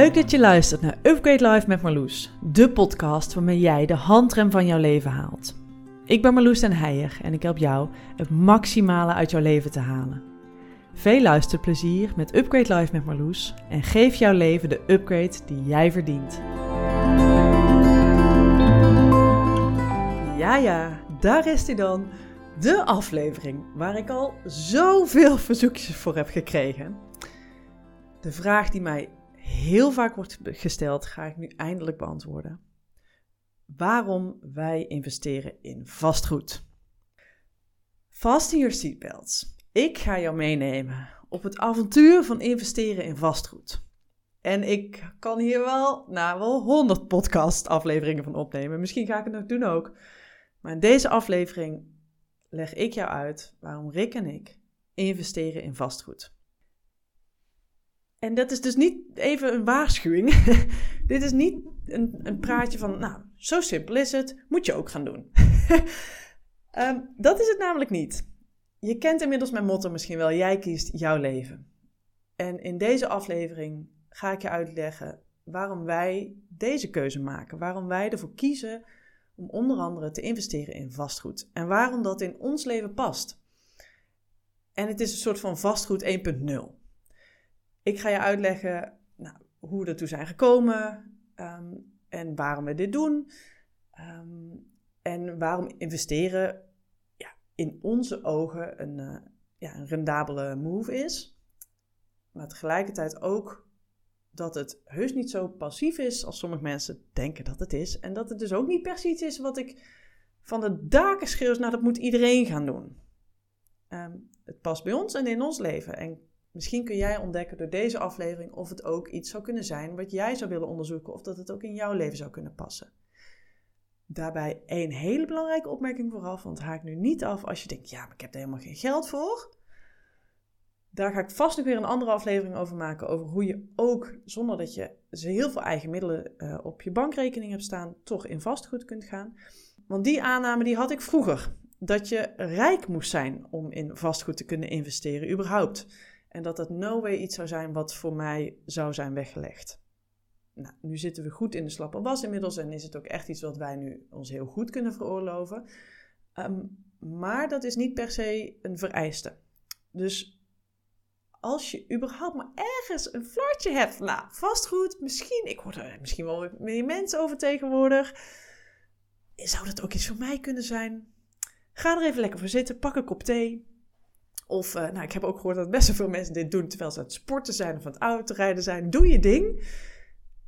Leuk dat je luistert naar Upgrade Life met Marloes, de podcast waarmee jij de handrem van jouw leven haalt. Ik ben Marloes den Heijer en ik help jou het maximale uit jouw leven te halen. Veel luisterplezier met Upgrade Life met Marloes en geef jouw leven de upgrade die jij verdient. Ja, ja, daar is hij dan. De aflevering waar ik al zoveel verzoekjes voor heb gekregen. De vraag die mij heel vaak wordt gesteld, ga ik nu eindelijk beantwoorden. Waarom wij investeren in vastgoed. Vast in your seatbelts. Ik ga jou meenemen op het avontuur van investeren in vastgoed. En ik kan hier wel, nou wel 100 podcast afleveringen van opnemen. Misschien ga ik het nog doen ook. Maar in deze aflevering leg ik jou uit waarom Rick en ik investeren in vastgoed. En dat is dus niet even een waarschuwing. Dit is niet een, een, praatje van, nou, zo simpel is het, moet je ook gaan doen. um, dat is het namelijk niet. Je kent inmiddels mijn motto misschien wel, jij kiest jouw leven. En in deze aflevering ga ik je uitleggen waarom wij deze keuze maken. Waarom wij ervoor kiezen om onder andere te investeren in vastgoed. En waarom dat in ons leven past. En het is een soort van vastgoed 1.0. Ik ga je uitleggen nou, hoe we ertoe zijn gekomen ehm, en waarom we dit doen. Ehm, en waarom investeren ja, in onze ogen een, uh, ja, een rendabele move is. Maar tegelijkertijd ook dat het heus niet zo passief is als sommige mensen denken dat het is. En dat het dus ook niet per se iets is wat ik van de daken schreeuw, nou dat moet iedereen gaan doen. Ehm, het past bij ons en in ons leven. En Misschien kun jij ontdekken door deze aflevering of het ook iets zou kunnen zijn wat jij zou willen onderzoeken of dat het ook in jouw leven zou kunnen passen. Daarbij één hele belangrijke opmerking vooraf, want haak nu niet af als je denkt, ja, maar ik heb er helemaal geen geld voor. Daar ga ik vast nog weer een andere aflevering over maken, over hoe je ook, zonder dat je heel veel eigen middelen uh, op je bankrekening hebt staan, toch in vastgoed kunt gaan. Want die aanname die had ik vroeger, dat je rijk moest zijn om in vastgoed te kunnen investeren, überhaupt. En dat het no way iets zou zijn wat voor mij zou zijn weggelegd. Nou, nu zitten we goed in de slappe was inmiddels en is het ook echt iets wat wij nu ons heel goed kunnen veroorloven. Ehm, maar dat is niet per se een vereiste. Dus als je überhaupt maar ergens een flartje hebt, nou, vastgoed, misschien, ik hoor er misschien wel meer mensen over tegenwoordig. Zou dat ook iets voor mij kunnen zijn? Ga er even lekker voor zitten, pak een kop thee, of, uh, nou, ik heb ook gehoord dat best veel mensen dit doen terwijl ze aan het sporten zijn of aan het autorijden zijn. Doe je ding.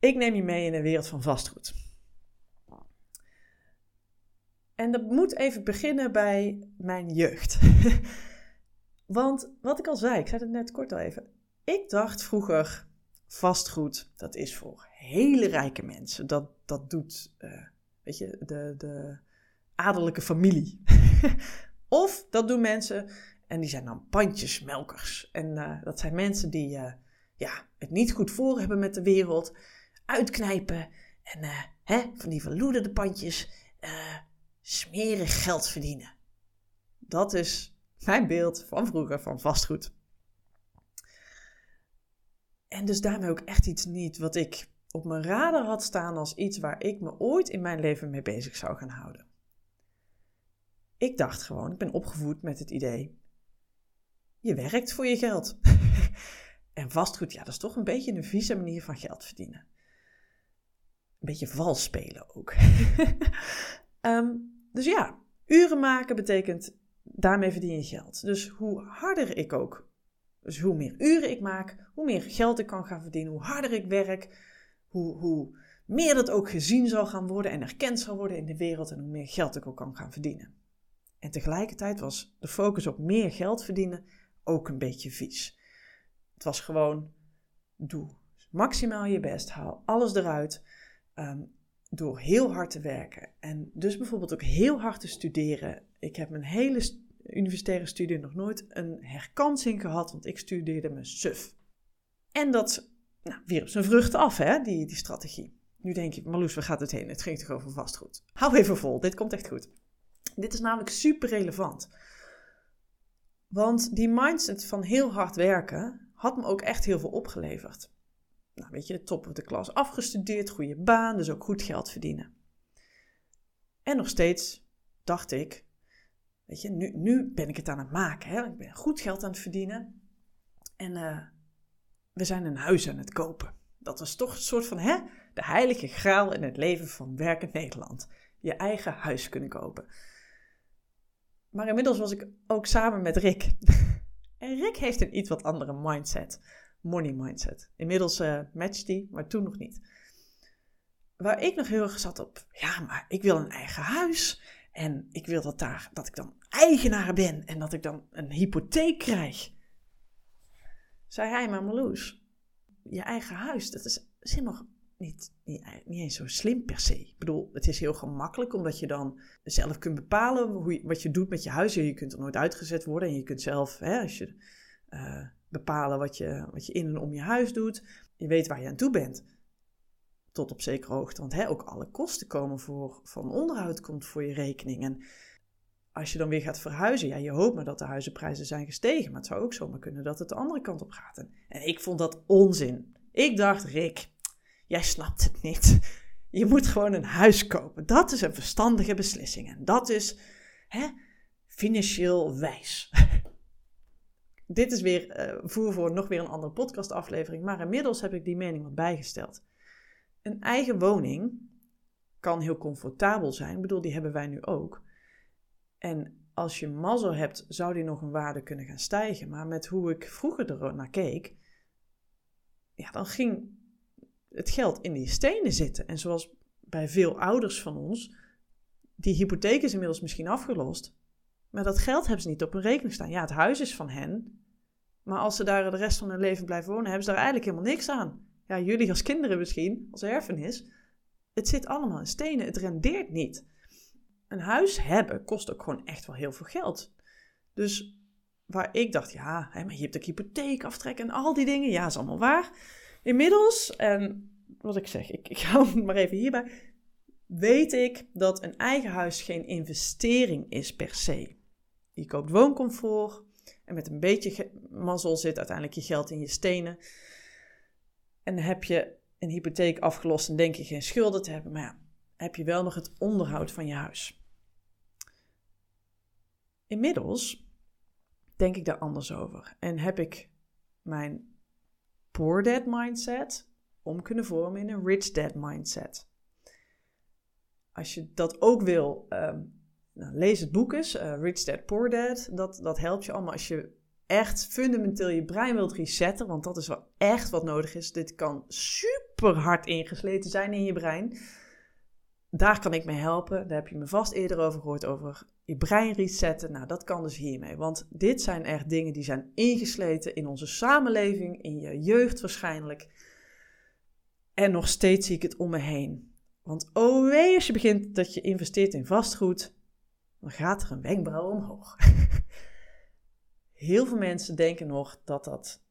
Ik neem je mee in een wereld van vastgoed. En dat moet even beginnen bij mijn jeugd. Want wat ik al zei, ik zei het net kort al even. Ik dacht vroeger, vastgoed, dat is voor hele rijke mensen. Dat, dat doet, uh, weet je, de, de adellijke familie. of dat doen mensen en die zijn dan pandjesmelkers. En uh, dat zijn mensen die uh, ja, het niet goed voor hebben met de wereld. Uitknijpen en uh, hè, van die verloederde pandjes smerig geld verdienen. Dat is mijn beeld van vroeger van vastgoed. En dus daarmee ook echt iets niet wat ik op mijn radar had staan als iets waar ik me ooit in mijn leven mee bezig zou gaan houden. Ik dacht gewoon, ik ben opgevoed met het idee: je werkt voor je geld. en vastgoed, ja, dat is toch een beetje een vieze manier van geld verdienen. Een beetje vals spelen ook. Ehm, dus ja, uren maken betekent daarmee verdien je geld. Dus hoe harder ik ook, dus hoe meer uren ik maak, hoe meer geld ik kan gaan verdienen, hoe harder ik werk, hoe, hoe meer dat ook gezien zal gaan worden en erkend zal worden in de wereld en hoe meer geld ik ook kan gaan verdienen. En tegelijkertijd was de focus op meer geld verdienen ook een beetje vies. Het was gewoon, doe maximaal je best, haal alles eruit. Um, door heel hard te werken. En dus bijvoorbeeld ook heel hard te studeren. Ik heb mijn hele universitaire studie nog nooit een herkansing gehad, want ik studeerde me suf. En dat nou, wierp zijn vruchten af, hè, die, die strategie. Nu denk je, Marloes, waar gaat het heen? Het ging toch over vastgoed? Hou even vol, dit komt echt goed. Dit is namelijk super relevant. Want die mindset van heel hard werken had me ook echt heel veel opgeleverd. nou, weet je, top of de klas afgestudeerd, goede baan, dus ook goed geld verdienen. En nog steeds dacht ik, weet je, nu, nu ben ik het aan het maken. Hè? Ik ben goed geld aan het verdienen. En uh, we zijn een huis aan het kopen. Dat was toch een soort van hè, de heilige graal in het leven van werkend Nederland. Je eigen huis kunnen kopen. Maar inmiddels was ik ook samen met Rick. en Rick heeft een iets wat andere mindset. Money mindset. Inmiddels uh, matcht die, maar toen nog niet. Waar ik nog heel erg zat op, ja, maar ik wil een eigen huis. En ik wil dat, daar, dat ik dan eigenaar ben en dat ik dan een hypotheek krijg. Zei hij, maar Marloes, je eigen huis, dat is, is niet, niet, niet eens zo slim per se. Ik bedoel, het is heel gemakkelijk omdat je dan zelf kunt bepalen hoe je, wat je doet met je huis. Je kunt er nooit uitgezet worden en je kunt zelf, hè, als je, uh, bepalen wat je, wat je in en om je huis doet. Je weet waar je aan toe bent. Tot op zekere hoogte. Want hè, ook alle kosten komen voor, van onderhoud komt voor je rekening. En als je dan weer gaat verhuizen, ja, je hoopt maar dat de huizenprijzen zijn gestegen. Maar het zou ook zomaar kunnen dat het de andere kant op gaat. En ik vond dat onzin. Ik dacht, Rick, jij snapt het niet. Je moet gewoon een huis kopen. Dat is een verstandige beslissing. En dat is hè, financieel wijs. Dit is weer uh, voer voor nog weer een andere podcastaflevering. Maar inmiddels heb ik die mening wat bijgesteld. Een eigen woning kan heel comfortabel zijn. Ik bedoel, die hebben wij nu ook. En als je mazzel hebt, zou die nog een waarde kunnen gaan stijgen. Maar met hoe ik vroeger er naar keek, ja, dan ging het geld in die stenen zitten. En zoals bij veel ouders van ons, die hypotheek is inmiddels misschien afgelost. Maar dat geld hebben ze niet op hun rekening staan. Ja, het huis is van hen. Maar als ze daar de rest van hun leven blijven wonen, hebben ze daar eigenlijk helemaal niks aan. Ja, jullie als kinderen misschien, als erfenis. Het zit allemaal in stenen. Het rendeert niet. Een huis hebben kost ook gewoon echt wel heel veel geld. Dus waar ik dacht, ja, maar je hebt de hypotheek aftrekken en al die dingen. Ja, is allemaal waar. Inmiddels, en wat ik zeg, ik, ik hou het maar even hierbij. Weet ik dat een eigen huis geen investering is per se. Je koopt wooncomfort en met een beetje mazzel zit uiteindelijk je geld in je stenen. En heb je een hypotheek afgelost en denk je geen schulden te hebben. Maar ja, heb je wel nog het onderhoud van je huis. Inmiddels denk ik daar anders over. En heb ik mijn poor dad mindset om kunnen vormen in een rich dad mindset. Als je dat ook wil, um, nou, lees het boek eens, uh, Rich Dad Poor Dad. Dat, dat helpt je allemaal als je echt fundamenteel je brein wilt resetten. Want dat is wel echt wat nodig is. Dit kan super hard ingesleten zijn in je brein. Daar kan ik mee helpen. Daar heb je me vast eerder over gehoord, over je brein resetten. Nou, dat kan dus hiermee. Want dit zijn echt dingen die zijn ingesleten in onze samenleving, in je jeugd waarschijnlijk. En nog steeds zie ik het om me heen. Want oh wee, als je begint dat je investeert in vastgoed, dan gaat er een wenkbrauw omhoog. Heel veel mensen denken nog dat dat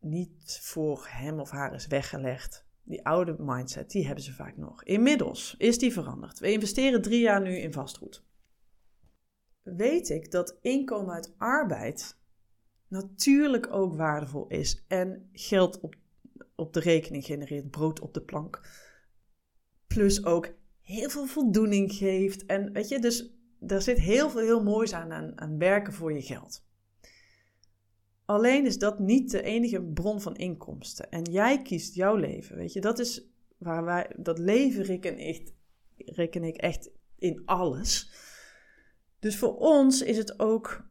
niet voor hem of haar is weggelegd. Die oude mindset, die hebben ze vaak nog. Inmiddels is die veranderd. We investeren drie jaar nu in vastgoed. Weet ik dat inkomen uit arbeid natuurlijk ook waardevol is en geld op, op de rekening genereert, brood op de plank. Plus ook heel veel voldoening geeft. En weet je, dus er zit heel veel heel moois aan, aan, aan werken voor je geld. Alleen is dat niet de enige bron van inkomsten. En jij kiest jouw leven, weet je. Dat is waar wij, dat leven reken reken ik echt in alles. Dus voor ons is het ook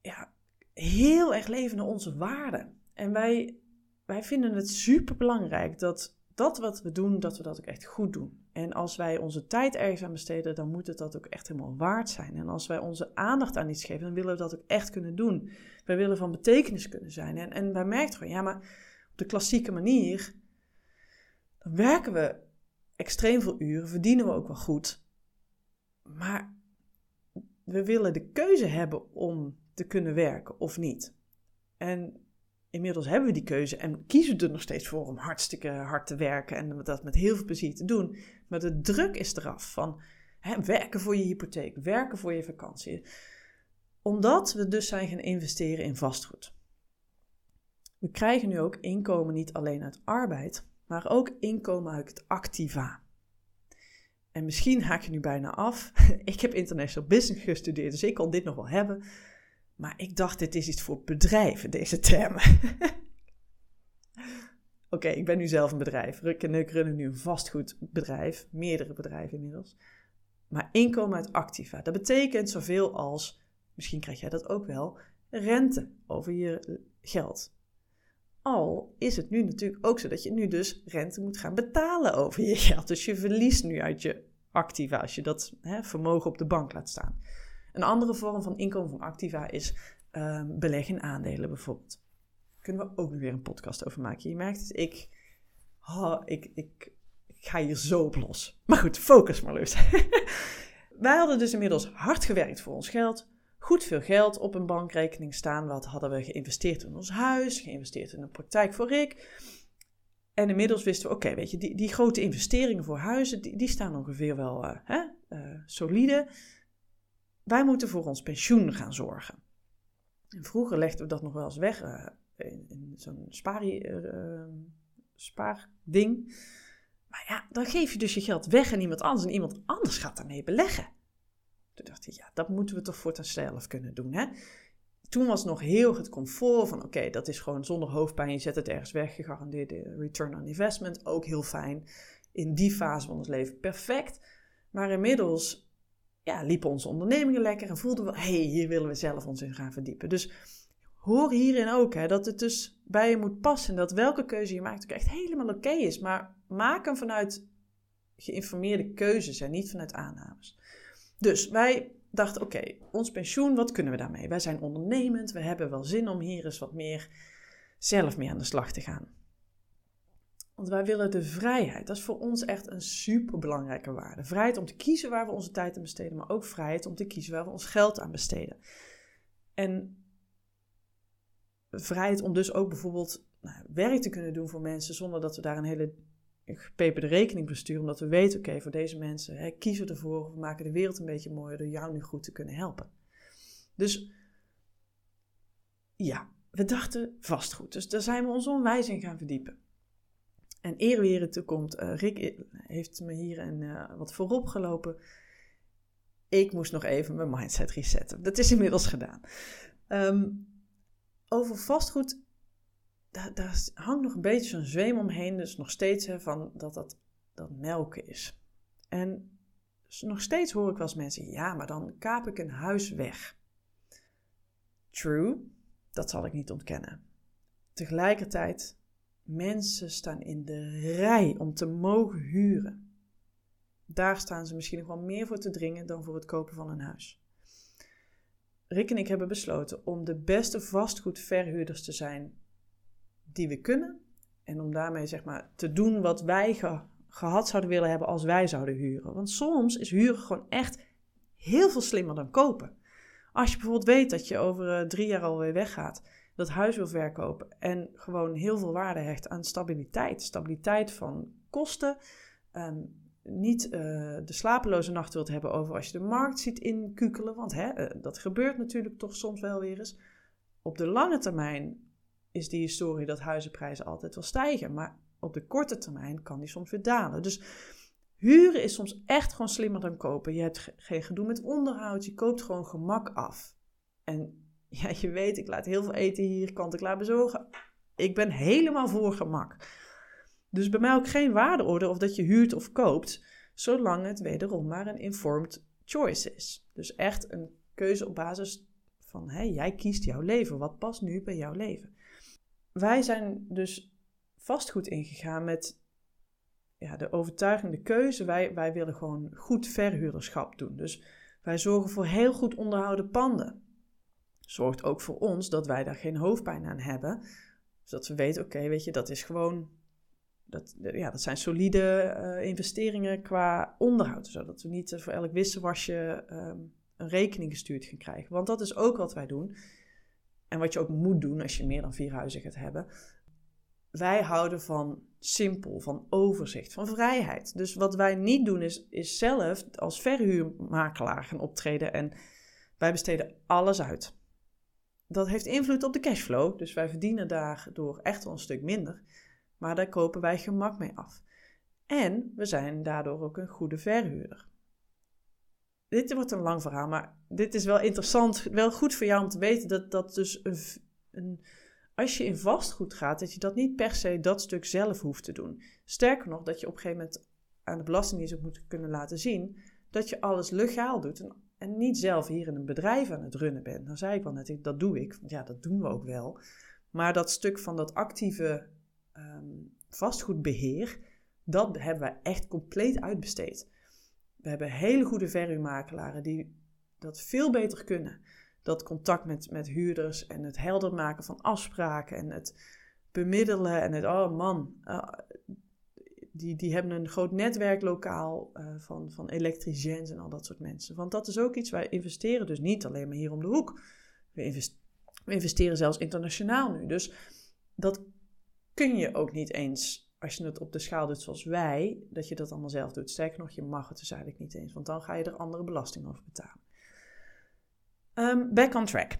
ja, heel erg leven naar onze waarden. En wij, wij vinden het super belangrijk dat dat wat we doen, dat we dat ook echt goed doen. En als wij onze tijd ergens aan besteden, dan moet het dat ook echt helemaal waard zijn. En als wij onze aandacht aan iets geven, dan willen we dat ook echt kunnen doen. Wij willen van betekenis kunnen zijn. En, en wij merken gewoon, ja, maar op de klassieke manier, dan werken we extreem veel uren, verdienen we ook wel goed. Maar we willen de keuze hebben om te kunnen werken of niet. En inmiddels hebben we die keuze en kiezen we er nog steeds voor om hartstikke hard te werken en dat met heel veel plezier te doen. Maar de druk is eraf van hè, werken voor je hypotheek, werken voor je vakantie. Omdat we dus zijn gaan investeren in vastgoed. We krijgen nu ook inkomen niet alleen uit arbeid, maar ook inkomen uit het activa. En misschien haak je nu bijna af. ik heb international business gestudeerd, dus ik kon dit nog wel hebben. Maar ik dacht, dit is iets voor bedrijven, deze termen. Oké, ik ben nu zelf een bedrijf. Ruk en ik runnen nu een vastgoedbedrijf, meerdere bedrijven inmiddels. Maar inkomen uit activa, dat betekent zoveel als, misschien krijg jij dat ook wel, rente over je geld. Al is het nu natuurlijk ook zo dat je nu dus rente moet gaan betalen over je geld. Dus je verliest nu uit je activa als je dat hè, vermogen op de bank laat staan. Een andere vorm van inkomen van activa is um, beleggen in aandelen bijvoorbeeld. Daar kunnen we ook weer een podcast over maken. Je merkt het, ik, oh, ik, ik, ik ga hier zo op los. Maar goed, focus maar Lust. Wij hadden dus inmiddels hard gewerkt voor ons geld. Goed veel geld op een bankrekening staan. Wat hadden we geïnvesteerd in ons huis, geïnvesteerd in een praktijk voor Rick. En inmiddels wisten we, oké, weet je, die, die grote investeringen voor huizen, die, die staan ongeveer wel uh, hè, uh, solide. Wij moeten voor ons pensioen gaan zorgen. En vroeger legden we dat nog wel eens weg uh, in, zo'n spaarding. Maar ja, dan geef je dus je geld weg aan iemand anders en iemand anders gaat daarmee beleggen. Toen dacht ik, ja, dat moeten we toch voor zelf kunnen doen, hè? toen was nog heel het comfort van oké, dat is gewoon zonder hoofdpijn, je zet het ergens weg, gegarandeerde return on investment, ook heel fijn. In die fase van ons leven perfect. Maar inmiddels ja, liepen onze ondernemingen lekker en voelden we, hé, hey, hier willen we zelf ons in gaan verdiepen. Dus hoor hierin ook hè, dat het dus bij je moet passen. Dat welke keuze je maakt ook echt helemaal oké is. Maar maak hem vanuit geïnformeerde keuzes en niet vanuit aannames. Dus wij dacht, oké, ons pensioen, wat kunnen we daarmee? Wij zijn ondernemend, we hebben wel zin om hier eens wat meer zelf mee aan de slag te gaan. Want wij willen de vrijheid. Dat is voor ons echt een superbelangrijke waarde. Vrijheid om te kiezen waar we onze tijd aan besteden, maar ook vrijheid om te kiezen waar we ons geld aan besteden. En vrijheid om dus ook bijvoorbeeld nou, werk te kunnen doen voor mensen zonder dat we daar een hele gepeperde rekening besturen, omdat we weten, oké, voor deze mensen hè, kiezen we ervoor, we maken de wereld een beetje mooier door jou nu goed te kunnen helpen. Dus ja, we dachten vastgoed. Dus daar zijn we ons onwijs in gaan verdiepen. En eer weer toekomt, uh, Rick heeft me hier een, uh, wat voorop gelopen. Ik moest nog even mijn mindset resetten. Dat is inmiddels gedaan. Um, over vastgoed daar, hangt nog een beetje zo'n zweem omheen. Dus nog steeds hè, van dat dat, dat melken is. En nog steeds hoor ik wel eens mensen: ja, maar dan kaap ik een huis weg. True, dat zal ik niet ontkennen. Tegelijkertijd, mensen staan in de rij om te mogen huren. Daar staan ze misschien nog wel meer voor te dringen dan voor het kopen van een huis. Rick en ik hebben besloten om de beste vastgoedverhuurders te zijn die we kunnen. En om daarmee zeg maar te doen wat wij gehad zouden willen hebben als wij zouden huren. Want soms is huren gewoon echt heel veel slimmer dan kopen. Als je bijvoorbeeld weet dat je over eh, drie jaar alweer weggaat, dat huis wil verkopen en gewoon heel veel waarde hecht aan stabiliteit. Stabiliteit van kosten. Um, niet uh, de slapeloze nacht wilt hebben over als je de markt ziet inkukelen. Want hè, uh, dat gebeurt natuurlijk toch soms wel weer eens. Op de lange termijn is die historie dat huizenprijzen altijd wel stijgen. Maar op de korte termijn kan die soms weer dalen. Dus huren is soms echt gewoon slimmer dan kopen. Je hebt geen gedoe met onderhoud, je koopt gewoon gemak af. En ja, je weet, ik laat heel veel eten hier, kant-en-klaar bezorgen. Ik ben helemaal voor gemak. Dus bij mij ook geen waardeorde of dat je huurt of koopt, zolang het wederom maar een informed choice is. Dus echt een keuze op basis van jij kiest jouw leven. Wat past nu bij jouw leven? Wij zijn dus vastgoed ingegaan met ja, de overtuigende keuze. Wij, wij willen gewoon goed verhuurderschap doen. Dus wij zorgen voor heel goed onderhouden panden. Zorgt ook voor ons dat wij daar geen hoofdpijn aan hebben. Zodat we weten, oké, weet je, dat is gewoon. Dat, ja, dat zijn solide uh, investeringen qua onderhoud. Zodat we niet voor elk wisselwasje um, een rekening gestuurd gaan krijgen. Want dat is ook wat wij doen. En wat je ook moet doen als je meer dan vier huizen gaat hebben. Wij houden van simpel, van overzicht, van vrijheid. Dus wat wij niet doen is, is zelf als verhuurmakelaar gaan optreden en wij besteden alles uit. dat heeft invloed op de cashflow. Dus wij verdienen daardoor echt wel een stuk minder. Maar daar kopen wij gemak mee af. En we zijn daardoor ook een goede verhuurder. Dit wordt een lang verhaal, maar dit is wel interessant. Wel goed voor jou om te weten dat, dat dus een, als je in vastgoed gaat, dat je dat niet per se dat stuk zelf hoeft te doen. Sterker nog, dat je op een gegeven moment aan de Belastingdienst moet kunnen laten zien dat je alles legaal doet en, niet zelf hier in een bedrijf aan het runnen bent. Nou zei ik wel net, dat doe ik. Ja, dat doen we ook wel. Maar dat stuk van dat actieve um, vastgoedbeheer, dat hebben we echt compleet uitbesteed. We hebben hele goede verhuurmakelaren die dat veel beter kunnen. Dat contact met, met huurders en het helder maken van afspraken en het bemiddelen en het, oh man, uh, die, die hebben een groot netwerk lokaal uh, van, van elektriciens en al dat soort mensen. Want dat is ook iets, wij investeren dus niet alleen maar hier om de hoek. We, we investeren zelfs internationaal nu. Dus dat kun je ook niet eens als je het op de schaal doet zoals wij, dat je dat allemaal zelf doet. Sterker nog, je mag het dus eigenlijk niet eens, want dan ga je er andere belasting over betalen. Um, back on track.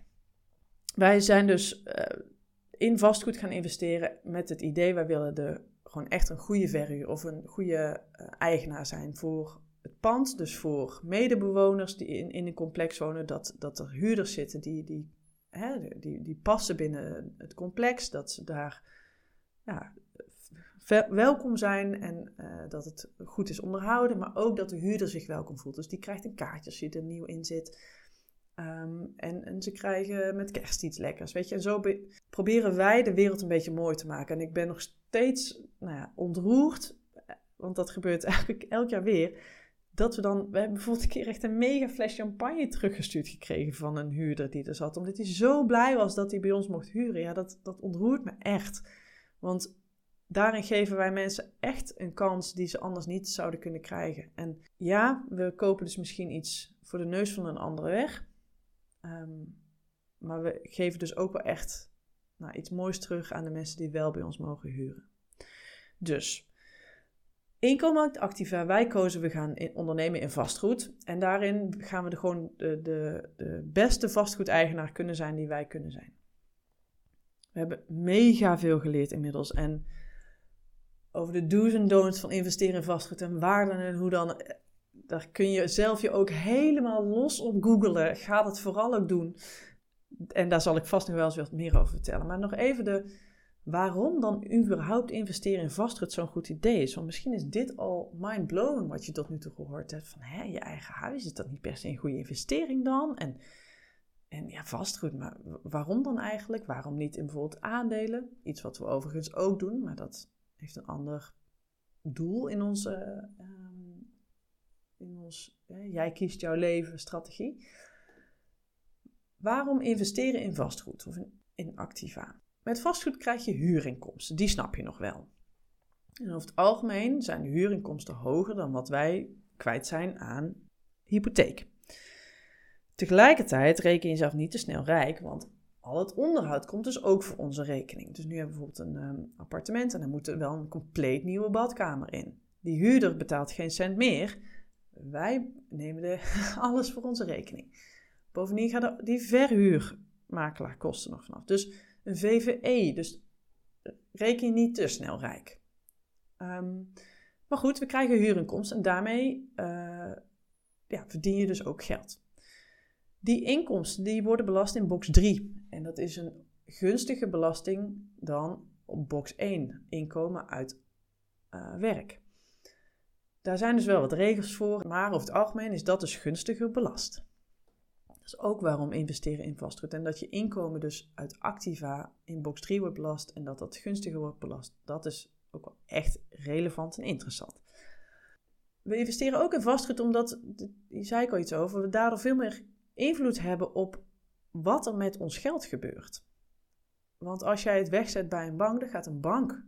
Wij zijn dus uh, in vastgoed gaan investeren met het idee, wij willen de, gewoon echt een goede verhuur of een goede uh, eigenaar zijn voor het pand. Dus voor medebewoners die in, in een complex wonen, dat, dat er huurders zitten die, die, hè, die, die passen binnen het complex, dat ze daar ja, welkom zijn en uh, dat het goed is onderhouden, maar ook dat de huurder zich welkom voelt. Dus die krijgt een kaartje als je er nieuw in zit. Um, en, en, ze krijgen met kerst iets lekkers. Weet je, en zo proberen wij de wereld een beetje mooi te maken. En ik ben nog steeds nou ja, ontroerd, want dat gebeurt eigenlijk elk jaar weer. Dat we dan, we hebben bijvoorbeeld een keer echt een mega fles champagne teruggestuurd gekregen van een huurder die er zat. Omdat hij zo blij was dat hij bij ons mocht huren. Ja, dat, dat ontroert me echt. Want daarin geven wij mensen echt een kans die ze anders niet zouden kunnen krijgen. En ja, we kopen dus misschien iets voor de neus van een andere weg. Ehm, maar we geven dus ook wel echt nou, iets moois terug aan de mensen die wel bij ons mogen huren. Dus, inkomen activa, wij kozen we gaan in, ondernemen in vastgoed. En daarin gaan we de, gewoon de, de, de beste vastgoedeigenaar kunnen zijn die wij kunnen zijn. We hebben mega veel geleerd inmiddels. En over de do's en don'ts van investeren in vastgoed en waarden en hoe dan. Daar kun je zelf je ook helemaal los op googelen. Ga dat vooral ook doen. En daar zal ik vast nog wel eens wat meer over vertellen. Maar nog even de waarom dan überhaupt investeren in vastgoed zo'n goed idee is. Want misschien is dit al mind-blowing wat je tot nu toe gehoord hebt. Van hè, je eigen huis, is dat niet per se een goede investering dan? En, en ja, vastgoed, maar waarom dan eigenlijk? Waarom niet in bijvoorbeeld aandelen? Iets wat we overigens ook doen, maar dat heeft een ander doel in onze, uh, in ons, jij kiest jouw leven strategie. Waarom investeren in vastgoed of in, in activa? Met vastgoed krijg je huurinkomsten, die snap je nog wel. En over het algemeen zijn de huurinkomsten hoger dan wat wij kwijt zijn aan hypotheek. Tegelijkertijd reken je jezelf niet te snel rijk, want al het onderhoud komt dus ook voor onze rekening. Dus nu hebben we bijvoorbeeld een um, appartement en dan moet er wel een compleet nieuwe badkamer in. Die huurder betaalt geen cent meer. Wij nemen de, alles voor onze rekening. Bovendien gaat die verhuurmakelaar kosten nog vanaf. Dus een VVE, dus reken je niet te snel rijk. Um, maar goed, we krijgen huurinkomsten en daarmee uh, ja, verdien je dus ook geld. Die inkomsten die worden belast in box 3. En dat is een gunstige belasting dan op box 1, inkomen uit uh, werk. Daar zijn dus wel wat regels voor, maar over het algemeen is dat dus gunstiger belast. Dat is ook waarom investeren in vastgoed. En dat je inkomen dus uit activa in box 3 wordt belast en dat dat gunstiger wordt belast, dat is ook wel echt relevant en interessant. We investeren ook in vastgoed omdat, die zei ik al iets over, we daardoor veel meer invloed hebben op wat er met ons geld gebeurt. Want als jij het wegzet bij een bank, dan gaat een bank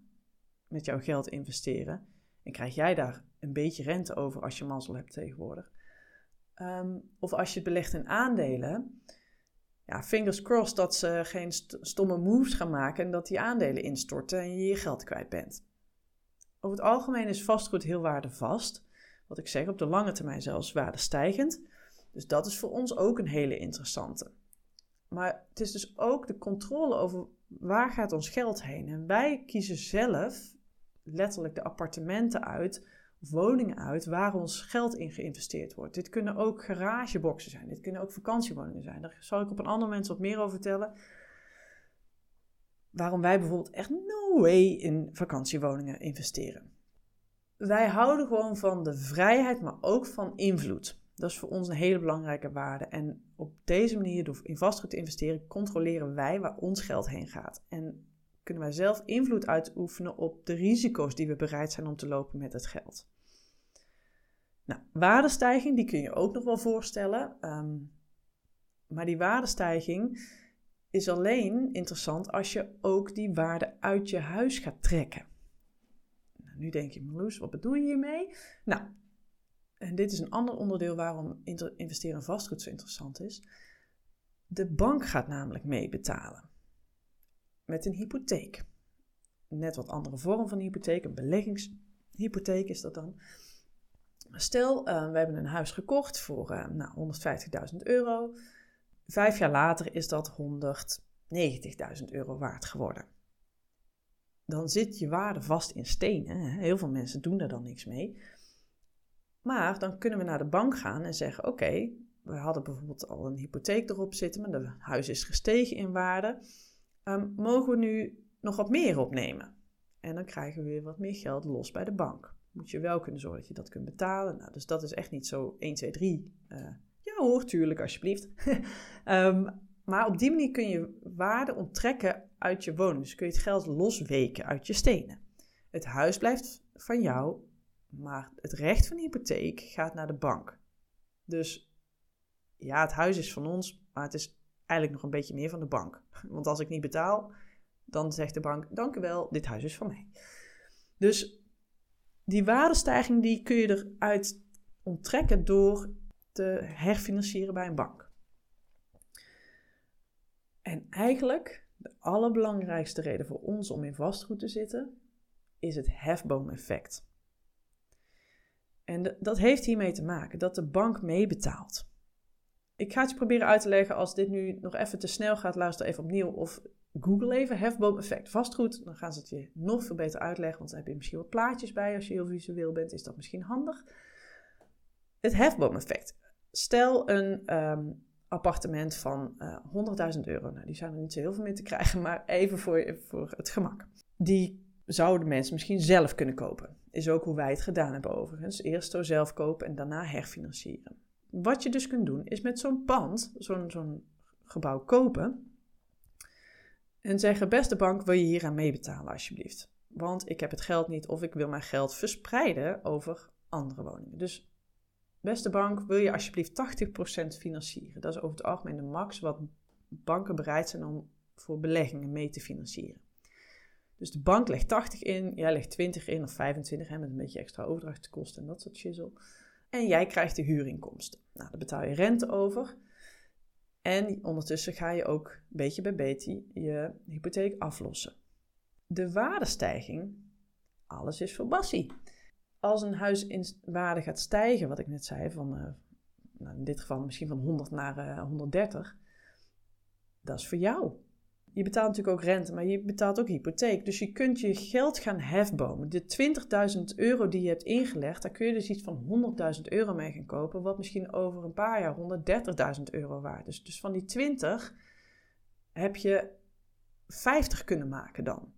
met jouw geld investeren. En krijg jij daar een beetje rente over als je mazzel hebt tegenwoordig. Ehm, of als je het belegt in aandelen. Ja, fingers crossed dat ze geen stomme moves gaan maken en dat die aandelen instorten en je je geld kwijt bent. Over het algemeen is vastgoed heel waardevast. Wat ik zeg, op de lange termijn zelfs waardestijgend. Dus dat is voor ons ook een hele interessante. Maar het is dus ook de controle over waar gaat ons geld heen. En wij kiezen zelf letterlijk de appartementen uit, woningen uit, waar ons geld in geïnvesteerd wordt. Dit kunnen ook garageboxen zijn, dit kunnen ook vakantiewoningen zijn. Daar zal ik op een ander moment wat meer over vertellen. Waarom wij bijvoorbeeld echt no way in vakantiewoningen investeren. Wij houden gewoon van de vrijheid, maar ook van invloed. Dat is voor ons een hele belangrijke waarde. En op deze manier, door in vastgoed te investeren, controleren wij waar ons geld heen gaat. En kunnen wij zelf invloed uitoefenen op de risico's die we bereid zijn om te lopen met het geld. Nou, waardestijging, die kun je ook nog wel voorstellen. Ehm, maar die waardestijging is alleen interessant als je ook die waarde uit je huis gaat trekken. Nou, nu denk je, Marloes, wat bedoel je hiermee? Nou, en dit is een ander onderdeel waarom investeren in vastgoed zo interessant is. De bank gaat namelijk meebetalen met een hypotheek. Net wat andere vorm van hypotheek, een beleggingshypotheek is dat dan. Stel, uh, we hebben een huis gekocht voor uh, nou, 150.000 euro. Vijf jaar later is dat 190.000 euro waard geworden. Dan zit je waarde vast in stenen. Heel veel mensen doen daar dan niks mee. Maar dan kunnen we naar de bank gaan en zeggen: Oké, we hadden bijvoorbeeld al een hypotheek erop zitten, maar het huis is gestegen in waarde. Ehm, mogen we nu nog wat meer opnemen? En dan krijgen we weer wat meer geld los bij de bank. Moet je wel kunnen zorgen dat je dat kunt betalen. Nou, dus dat is echt niet zo 1, 2, 3. Uh, ja hoor, tuurlijk, alsjeblieft. um, maar op die manier kun je waarde onttrekken uit je woning. Dus kun je het geld losweken uit je stenen. Het huis blijft van jou maar het recht van de hypotheek gaat naar de bank. Dus ja, het huis is van ons, maar het is eigenlijk nog een beetje meer van de bank. Want als ik niet betaal, dan zegt de bank: Dank u wel, dit huis is van mij. Dus die waardestijging die kun je eruit onttrekken door te herfinancieren bij een bank. En eigenlijk de allerbelangrijkste reden voor ons om in vastgoed te zitten, is het hefboomeffect. En dat heeft hiermee te maken dat de bank meebetaalt. Ik ga het je proberen uit te leggen. Als dit nu nog even te snel gaat, luister even opnieuw of Google even hefboom-effect vastgoed. Dan gaan ze het je nog veel beter uitleggen, want dan heb je misschien wat plaatjes bij. Als je heel visueel bent, is dat misschien handig. Het hefboom-effect. Stel een ehm, appartement van uh, eh, 100.000 euro. Nou, die zijn er niet zo heel veel meer te krijgen, maar even voor, voor het gemak. Die zouden mensen misschien zelf kunnen kopen. Is ook hoe wij het gedaan hebben overigens. Eerst zo zelf kopen en daarna herfinancieren. Wat je dus kunt doen, is met zo'n pand, zo'n zo'n gebouw kopen. En zeggen, beste bank, wil je hier aan meebetalen alsjeblieft? Want ik heb het geld niet of ik wil mijn geld verspreiden over andere woningen. Dus beste bank, wil je alsjeblieft 80% financieren? Dat is over het algemeen de max wat banken bereid zijn om voor beleggingen mee te financieren. Dus de bank legt 80 in, jij legt 20 in of 25 hè, met een beetje extra overdrachtskosten en dat soort shizzle. En jij krijgt de huurinkomsten. Nou, daar betaal je rente over. En ondertussen ga je ook beetje bij beetje je hypotheek aflossen. De waardestijging, alles is voor bassie. Als een huis in waarde gaat stijgen, wat ik net zei, van uh, nou in dit geval misschien van 100 naar uh, eh, 130, dat is voor jou. Je betaalt natuurlijk ook rente, maar je betaalt ook hypotheek. Dus je kunt je geld gaan hefbomen. De 20.000 euro die je hebt ingelegd, daar kun je dus iets van 100.000 euro mee gaan kopen. Wat misschien over een paar jaar 130.000 euro waard is. Dus van die 20 heb je 50 kunnen maken dan.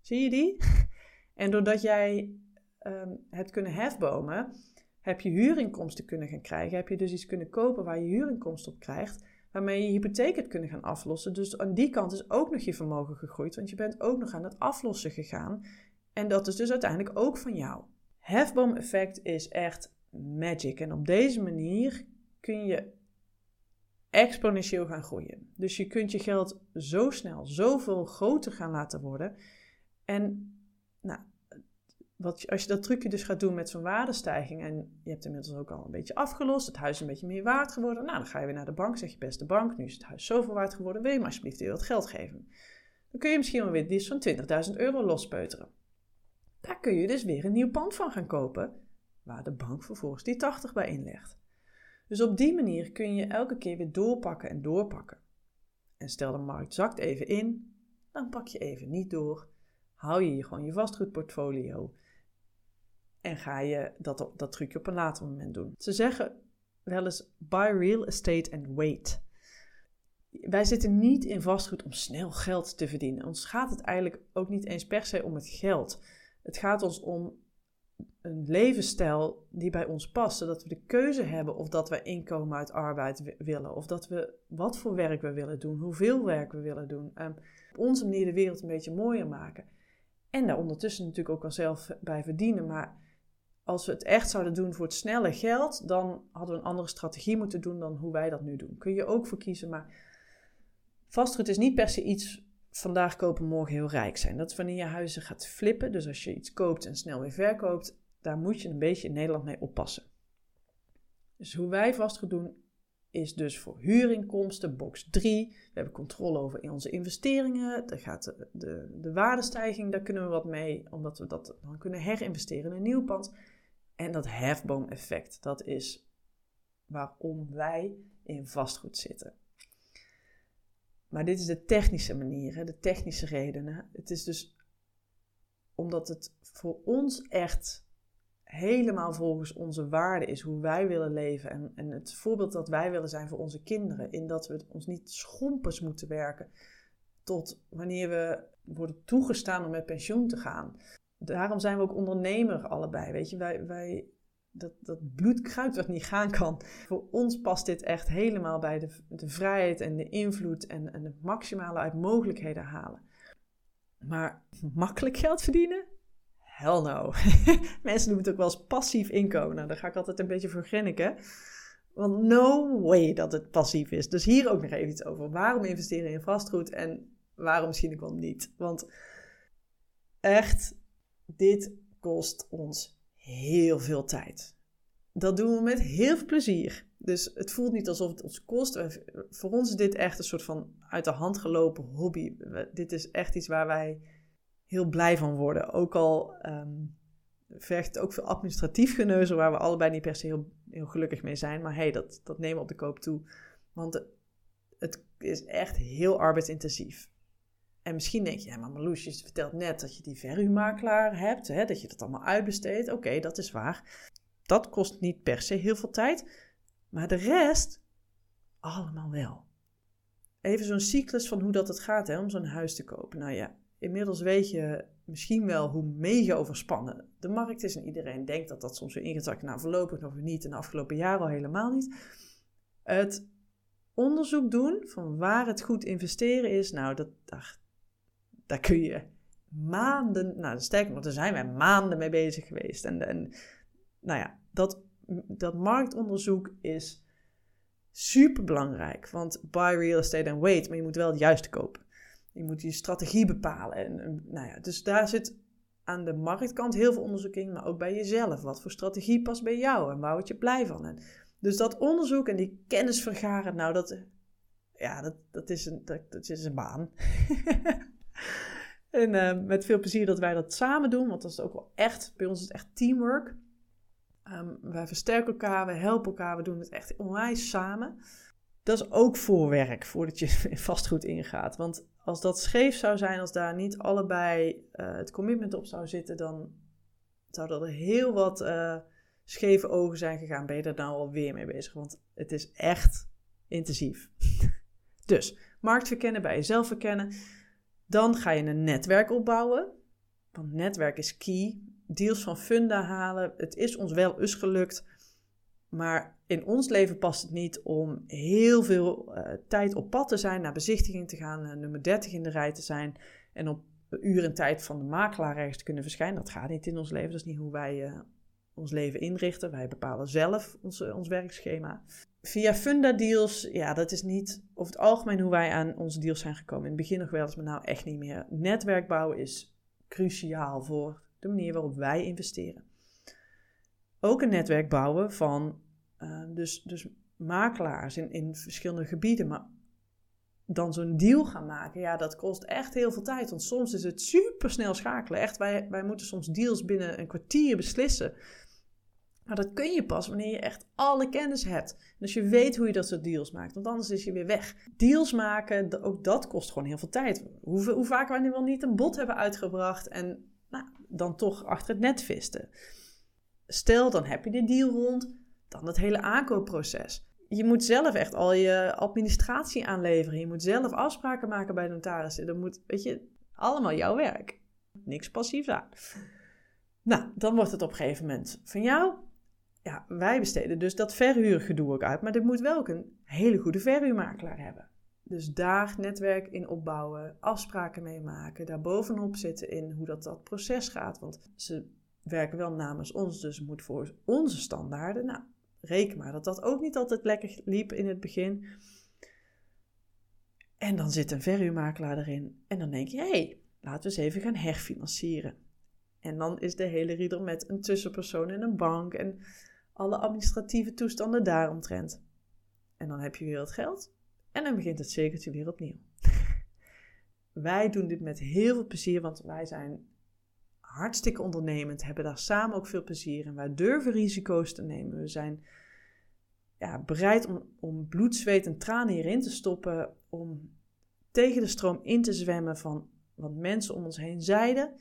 Zie je die? En doordat jij um, hebt kunnen hefbomen, heb je huurinkomsten kunnen gaan krijgen. Heb je dus iets kunnen kopen waar je huurinkomsten op krijgt waarmee je hypotheek hebt kunnen gaan aflossen. Dus aan die kant is ook nog je vermogen gegroeid, want je bent ook nog aan het aflossen gegaan. En dat is dus uiteindelijk ook van jou. Hefboom-effect is echt magic. En op deze manier kun je exponentieel gaan groeien. Dus je kunt je geld zo snel, zoveel groter gaan laten worden. En wat, als je dat trucje dus gaat doen met zo'n waardestijging en je hebt inmiddels ook al een beetje afgelost, het huis is een beetje meer waard geworden, nou dan ga je weer naar de bank, zeg je beste bank, nu is het huis zoveel waard geworden, wil je me alsjeblieft weer wat geld geven? Dan kun je misschien wel weer van 20.000 euro lospeuteren. Daar kun je dus weer een nieuw pand van gaan kopen, waar de bank vervolgens die 80 bij inlegt. Dus op die manier kun je elke keer weer doorpakken en doorpakken. En stel de markt zakt even in, dan pak je even niet door. Hou je gewoon je vastgoedportfolio. En ga je dat, dat trucje op een later moment doen. Ze zeggen wel eens buy real estate and wait. Wij zitten niet in vastgoed om snel geld te verdienen. Ons gaat het eigenlijk ook niet eens per se om het geld. Het gaat ons om een levensstijl die bij ons past, zodat we de keuze hebben of dat we inkomen uit arbeid willen, of dat we wat voor werk we willen doen, hoeveel werk we willen doen. Um, op onze manier de wereld een beetje mooier maken. En daar ondertussen natuurlijk ook wel zelf bij verdienen. Maar als we het echt zouden doen voor het snelle geld, dan hadden we een andere strategie moeten doen dan hoe wij dat nu doen. Kun je ook voor kiezen, maar vastgoed is niet per se iets vandaag kopen, morgen heel rijk zijn. Dat is wanneer je huizen gaat flippen. Dus als je iets koopt en snel weer verkoopt, daar moet je een beetje in Nederland mee oppassen. Dus hoe wij vastgoed doen, is dus voor huurinkomsten, box 3. We hebben controle over onze investeringen. Daar gaat de, de, de waardestijging, daar kunnen we wat mee, omdat we dat dan kunnen herinvesteren in een nieuw pand. En dat hefboom-effect, dat is waarom wij in vastgoed zitten. Maar dit is de technische manier, de technische redenen. Het is dus omdat het voor ons echt helemaal volgens onze waarden is, hoe wij willen leven. En, en het voorbeeld dat wij willen zijn voor onze kinderen. In dat we ons niet schompers moeten werken tot wanneer we worden toegestaan om met pensioen te gaan. Daarom zijn we ook ondernemer allebei. Weet je, wij, wij dat, dat bloedkruid wat niet gaan kan. Voor ons past dit echt helemaal bij de, de vrijheid en de invloed en, en het maximale uit mogelijkheden halen. Maar makkelijk geld verdienen? Hell no. Mensen noemen het ook wel eens passief inkomen. Nou, daar ga ik altijd een beetje voor grinniken. Want no way dat het passief is. Dus hier ook nog even iets over. Waarom investeren in vastgoed en waarom misschien ook wel niet? Want echt, dit kost ons heel veel tijd. Dat doen we met heel veel plezier. Dus het voelt niet alsof het ons kost. Voor ons is dit echt een soort van uit de hand gelopen hobby. Dit is echt iets waar wij heel blij van worden. Ook al um, vergt het ook veel administratief geneuzel, waar we allebei niet per se heel, heel gelukkig mee zijn. Maar hey, dat, dat nemen we op de koop toe. Want het is echt heel arbeidsintensief. En misschien denk je, ja, maar Marloes, je vertelt net dat je die verhuurmakelaar hebt, hè, dat je dat allemaal uitbesteedt. Oké, dat is waar. Dat kost niet per se heel veel tijd, maar de rest allemaal wel. Even zo'n cyclus van hoe dat het gaat hè, om zo'n huis te kopen. Nou ja, inmiddels weet je misschien wel hoe mega overspannen de markt is. En iedereen denkt dat dat soms weer ingezakt. Nou, voorlopig nog niet. En de afgelopen jaren al helemaal niet. Het onderzoek doen van waar het goed investeren is. Nou, dat, daar, daar kun je maanden, nou sterker nog, daar zijn wij maanden mee bezig geweest. En, en nou ja, dat, dat marktonderzoek is super belangrijk. Want buy real estate and wait, maar je moet wel het juiste kopen. Je moet je strategie bepalen. En, nou ja, dus daar zit aan de marktkant heel veel onderzoek in, maar ook bij jezelf. Wat voor strategie past bij jou en waar word je blij van? En dus dat onderzoek en die kennis vergaren, nou dat, ja, dat, dat, is, een, dat, dat is een baan. en uh, met veel plezier dat wij dat samen doen, want dat is ook wel echt, bij ons is het echt teamwork. Um, wij versterken elkaar, we helpen elkaar, we doen het echt onwijs samen. Dat is ook voorwerk voordat je vastgoed ingaat. Want als dat scheef zou zijn, als daar niet allebei uh, het commitment op zou zitten, dan zou er heel wat uh, scheve ogen zijn gegaan. Ben je er nou alweer mee bezig? Want het is echt intensief. dus markt verkennen, bij jezelf verkennen. Dan ga je een netwerk opbouwen. Want netwerk is key. Deals van funda halen. Het is ons wel eens gelukt. Maar in ons leven past het niet om heel veel uh, tijd op pad te zijn, naar bezichtiging te gaan, uh, nummer 30 in de rij te zijn en op uur en tijd van de makelaar ergens te kunnen verschijnen. Dat gaat niet in ons leven. Dat is niet hoe wij ons leven inrichten. Wij bepalen zelf ons, ons werkschema. Via funda deals, ja, dat is niet over het algemeen hoe wij aan onze deals zijn gekomen. In het begin nog wel eens, maar nou echt niet meer. Netwerk bouwen is cruciaal voor de manier waarop wij investeren. Ook een netwerk bouwen van uh, dus, dus makelaars in, in verschillende gebieden. Maar dan zo'n deal gaan maken, ja, dat kost echt heel veel tijd. Want soms is het super snel schakelen. Echt, wij, wij moeten soms deals binnen een kwartier beslissen. Maar dat kun je pas wanneer je echt alle kennis hebt. Als je weet hoe je dat soort deals maakt, want anders is je weer weg. Deals maken, ook dat kost gewoon heel veel tijd. Hoe, hoe vaak we nu wel niet een bod hebben uitgebracht en nou, dan toch achter het net visten. Stel, dan heb je de deal rond, dan het hele aankoopproces. Je moet zelf echt al je administratie aanleveren. Je moet zelf afspraken maken bij de notarissen. Dat moet, weet je, allemaal jouw werk. Niks passief aan. Nou, dan wordt het op een gegeven moment van jou. Ja, wij besteden dus dat verhuurgedoe ook uit. Maar dit moet wel ook een hele goede verhuurmakelaar hebben. Dus daar netwerk in opbouwen, afspraken mee maken, daar bovenop zitten in hoe dat, dat proces gaat. Want ze werken wel namens ons, dus moet voor onze standaarden. Nou, reken maar dat dat ook niet altijd lekker liep in het begin. En dan zit een verhuurmakelaar erin. En dan denk je, hé, hey, laten we eens even gaan herfinancieren. En dan is de hele rieder met een tussenpersoon en een bank en alle administratieve toestanden daaromtrent. En dan heb je weer het geld en dan begint het cirkeltje weer opnieuw. wij doen dit met heel veel plezier, want wij zijn hartstikke ondernemend, hebben daar samen ook veel plezier in. Wij durven risico's te nemen. We zijn ja, bereid om, om bloed, zweet en tranen hierin te stoppen, om tegen de stroom in te zwemmen van wat mensen om ons heen zeiden.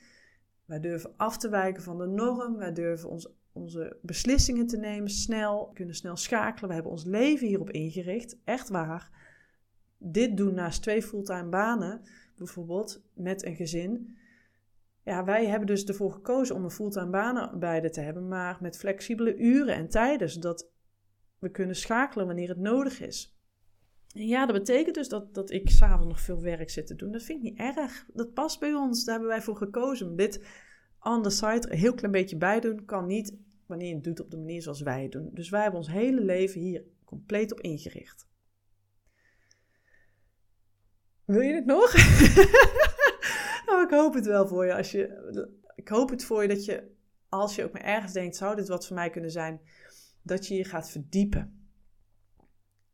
Wij durven af te wijken van de norm. Wij durven ons, onze beslissingen te nemen snel. We kunnen snel schakelen. We hebben ons leven hierop ingericht. Echt waar. Dit doen naast twee fulltime banen, bijvoorbeeld met een gezin. Ja, wij hebben dus ervoor gekozen om een fulltime baan beide te hebben, maar met flexibele uren en tijden, zodat we kunnen schakelen wanneer het nodig is. En ja, dat betekent dus dat, dat ik s'avonds nog veel werk zit te doen. Dat vind ik niet erg. Dat past bij ons. Daar hebben wij voor gekozen. Dit on the side een heel klein beetje bij doen kan niet wanneer je het doet op de manier zoals wij het doen. Dus wij hebben ons hele leven hier compleet op ingericht. Wil je het nog? nou, ik hoop het wel voor je. Als je. Ik hoop het voor je dat je, als je ook maar ergens denkt, zou dit wat voor mij kunnen zijn, dat je je gaat verdiepen.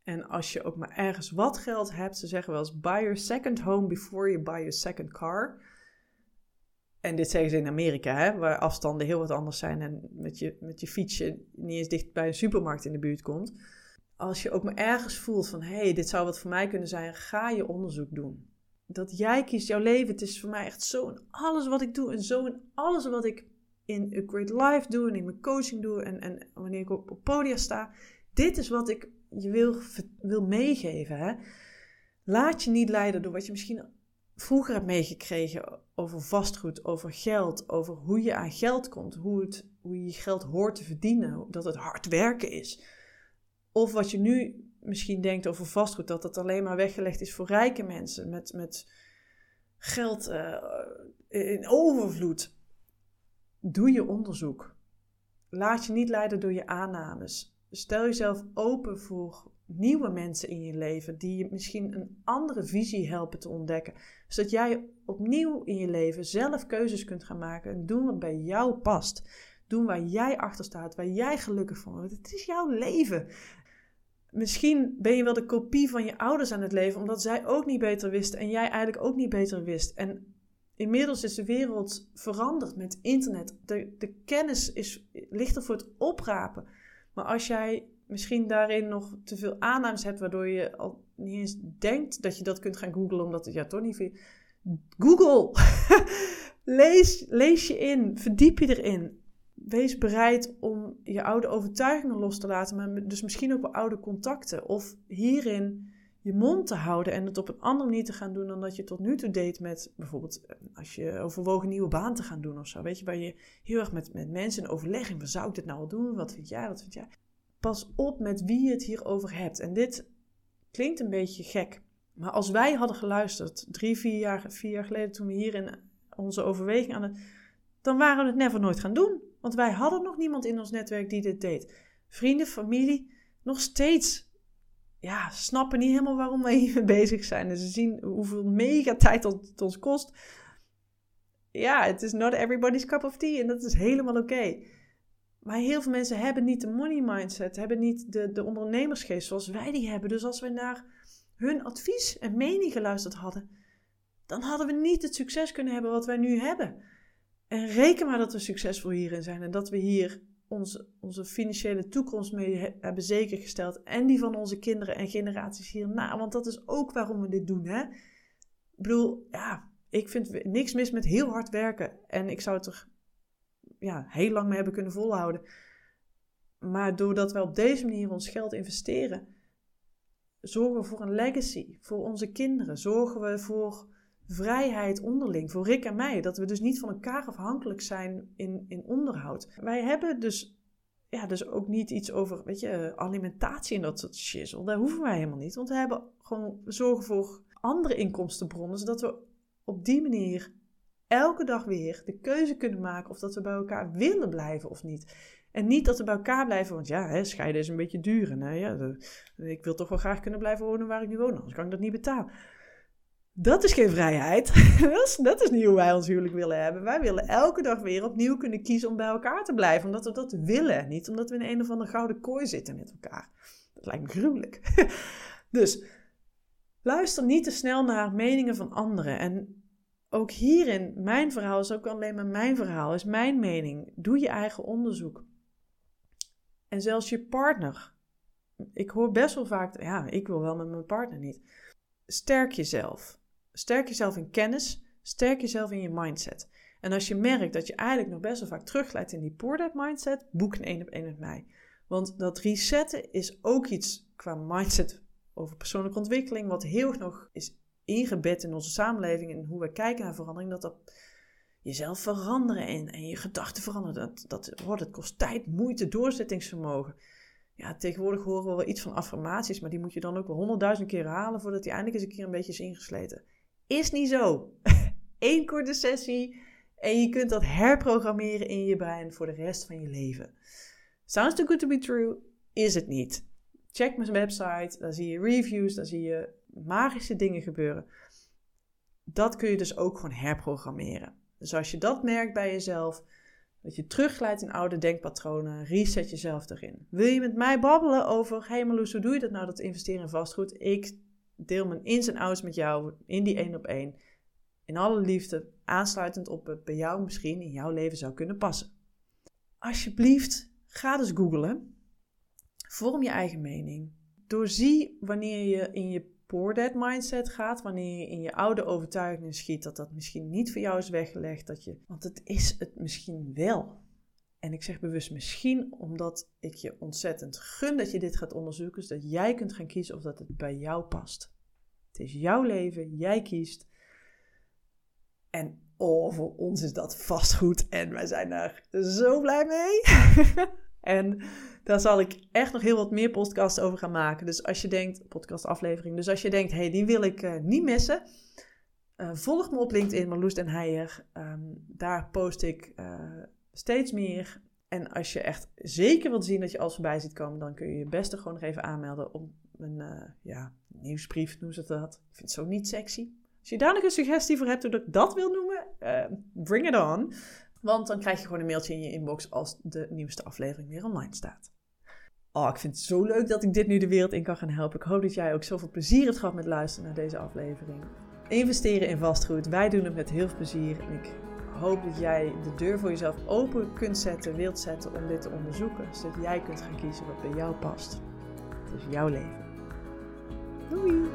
En als je ook maar ergens wat geld hebt, ze zeggen wel eens: buy your second home before you buy your second car. En dit zeggen ze in Amerika, hè, waar afstanden heel wat anders zijn en met je, met je fietsje niet eens dicht bij een supermarkt in de buurt komt. Als je ook maar ergens voelt van hé, hey, dit zou wat voor mij kunnen zijn, ga je onderzoek doen. Dat jij kiest jouw leven. Het is voor mij echt zo alles wat ik doe en zo in alles wat ik in A Great Life doe en in mijn coaching doe en, en wanneer ik op, op podia sta. Dit is wat ik je wil, wil meegeven. Hè? Laat je niet leiden door wat je misschien vroeger hebt meegekregen over vastgoed, over geld, over hoe je aan geld komt, hoe, het, hoe je geld hoort te verdienen, dat het hard werken is. Of wat je nu misschien denkt over vastgoed, dat dat alleen maar weggelegd is voor rijke mensen met, met geld uh, in overvloed. Doe je onderzoek. Laat je niet leiden door je aannames. Stel jezelf open voor nieuwe mensen in je leven die je misschien een andere visie helpen te ontdekken. Zodat jij opnieuw in je leven zelf keuzes kunt gaan maken en doen wat bij jou past. Doen waar jij achter staat, waar jij gelukkig van wordt. Het is jouw leven. Misschien ben je wel de kopie van je ouders aan het leven, omdat zij ook niet beter wisten en jij eigenlijk ook niet beter wist. En inmiddels is de wereld veranderd met internet. De, de kennis is, ligt er voor het oprapen. Maar als jij misschien daarin nog te veel aannames hebt, waardoor je al niet eens denkt dat je dat kunt gaan googlen, omdat het ja toch niet veel. Google! lees, lees je in, verdiep je erin. Wees bereid om je oude overtuigingen los te laten, maar dus misschien ook wel oude contacten. Of hierin je mond te houden en het op een andere manier te gaan doen dan dat je tot nu toe deed met bijvoorbeeld eh, als je overwogen nieuwe baan te gaan doen of zo. Weet je, waar je heel erg met, met mensen in overleg zou ik dit nou wel doen? Wat vind jij? Wat vind jij? Pas op met wie je het hierover hebt. En dit klinkt een beetje gek. Maar als wij hadden geluisterd, drie, vier jaar, vier jaar geleden, toen we hier in onze overweging aan het. dan waren we het never nooit gaan doen. Want wij hadden nog niemand in ons netwerk die dit deed. Vrienden, familie, nog steeds ja, snappen niet helemaal waarom wij hiermee bezig zijn. En ze zien hoeveel mega tijd het ons kost. Ja, het is not everybody's cup of tea en dat is helemaal oké. Maar heel veel mensen hebben niet de money mindset, hebben niet de, de ondernemersgeest zoals wij die hebben. Dus als we naar hun advies en mening geluisterd hadden, dan hadden we niet het succes kunnen hebben wat wij nu hebben. En reken maar dat we succesvol hierin zijn en dat we hier onze, onze financiële toekomst mee hebben zekergesteld. En die van onze kinderen en generaties hierna. Want dat is ook waarom we dit doen. Hè? Ik bedoel, ja, ik vind niks mis met heel hard werken. En ik zou het er ja, heel lang mee hebben kunnen volhouden. Maar doordat we op deze manier ons geld investeren, zorgen we voor een legacy voor onze kinderen. Zorgen we voor vrijheid onderling, voor Rick en mij. Dat we dus niet van elkaar afhankelijk zijn in, in onderhoud. Wij hebben dus, ja, dus ook niet iets over, weet je, alimentatie en dat soort shizzle. Daar hoeven wij helemaal niet. Want we hebben gewoon zorgen voor andere inkomstenbronnen, zodat we op die manier elke dag weer de keuze kunnen maken of dat we bij elkaar willen blijven of niet. En niet dat we bij elkaar blijven, want ja, hè, scheiden is een beetje duur. Ja, ik wil toch wel graag kunnen blijven wonen waar ik nu woon, anders kan ik dat niet betalen. Dat is geen vrijheid. dat, is, dat is niet hoe wij ons huwelijk willen hebben. Wij willen elke dag weer opnieuw kunnen kiezen om bij elkaar te blijven. Omdat we dat willen. Niet omdat we in een of andere gouden kooi zitten met elkaar. Dat lijkt me gruwelijk. dus luister niet te snel naar meningen van anderen. En ook hierin, mijn verhaal is ook alleen maar mijn verhaal, is mijn mening. Doe je eigen onderzoek. En zelfs je partner. Ik hoor best wel vaak, ja, ik wil wel met mijn partner niet. Sterk jezelf. Sterk jezelf in kennis. Sterk jezelf in je mindset. En als je merkt dat je eigenlijk nog best wel vaak terugleidt in die poor mindset, boek een één op één met mij. Want dat resetten is ook iets qua mindset over persoonlijke ontwikkeling, wat heel nog is ingebed in onze samenleving en hoe we kijken naar verandering, dat dat jezelf veranderen en, en je gedachten veranderen. Dat, dat wordt, het kost tijd, moeite, doorzettingsvermogen. Ja, tegenwoordig horen we wel iets van affirmaties, maar die moet je dan ook wel honderdduizend keer halen voordat die eindelijk eens een keer een beetje is ingesleten. Is niet zo. Eén korte sessie en je kunt dat herprogrammeren in je brein voor de rest van je leven. Sounds too good to be true, is het niet. Check mijn website, daar zie je reviews, daar zie je magische dingen gebeuren. Dat kun je dus ook gewoon herprogrammeren. Dus als je dat merkt bij jezelf, dat je terugglijdt in oude denkpatronen, reset jezelf erin. Wil je met mij babbelen over, hey Marloes, hoe doe je dat nou, dat investeren in vastgoed? Ik deel mijn ins en outs met jou in die één op één. In alle liefde, aansluitend op het bij jou misschien in jouw leven zou kunnen passen. Alsjeblieft, ga dus googlen. Vorm je eigen mening. Doorzie wanneer je in je poor mindset gaat, wanneer je in je oude overtuigingen schiet dat dat misschien niet voor jou is weggelegd, dat je, want het is het misschien wel. En ik zeg bewust misschien omdat ik je ontzettend gun dat je dit gaat onderzoeken, zodat jij kunt gaan kiezen of dat het bij jou past. Het is jouw leven, jij kiest. En oh, voor ons is dat vastgoed en wij zijn daar zo blij mee. En daar zal ik echt nog heel wat meer podcasts over gaan maken. Dus als je denkt, podcastaflevering. Dus als je denkt, hey, die wil ik uh, niet missen. Uh, volg me op LinkedIn, Marloes den Heijer. Um, daar post ik uh, steeds meer. En als je echt zeker wilt zien dat je alles voorbij ziet komen, dan kun je je beste gewoon nog even aanmelden op een ja, nieuwsbrief, noemen ze dat. Ik vind het zo niet sexy. Als je daar nog een suggestie voor hebt hoe ik dat wil noemen, bring it on. Want dan krijg je gewoon een mailtje in je inbox als de nieuwste aflevering weer online staat. Oh, ik vind het zo leuk dat ik dit nu de wereld in kan gaan helpen. Ik hoop dat jij ook zoveel plezier hebt gehad met luisteren naar deze aflevering. Investeren in vastgoed. Wij doen het met heel veel plezier. En ik hoop dat jij de deur voor jezelf open kunt zetten, wilt zetten om dit te onderzoeken. Zodat jij kunt gaan kiezen wat bij jou past. Het is jouw leven. Doei!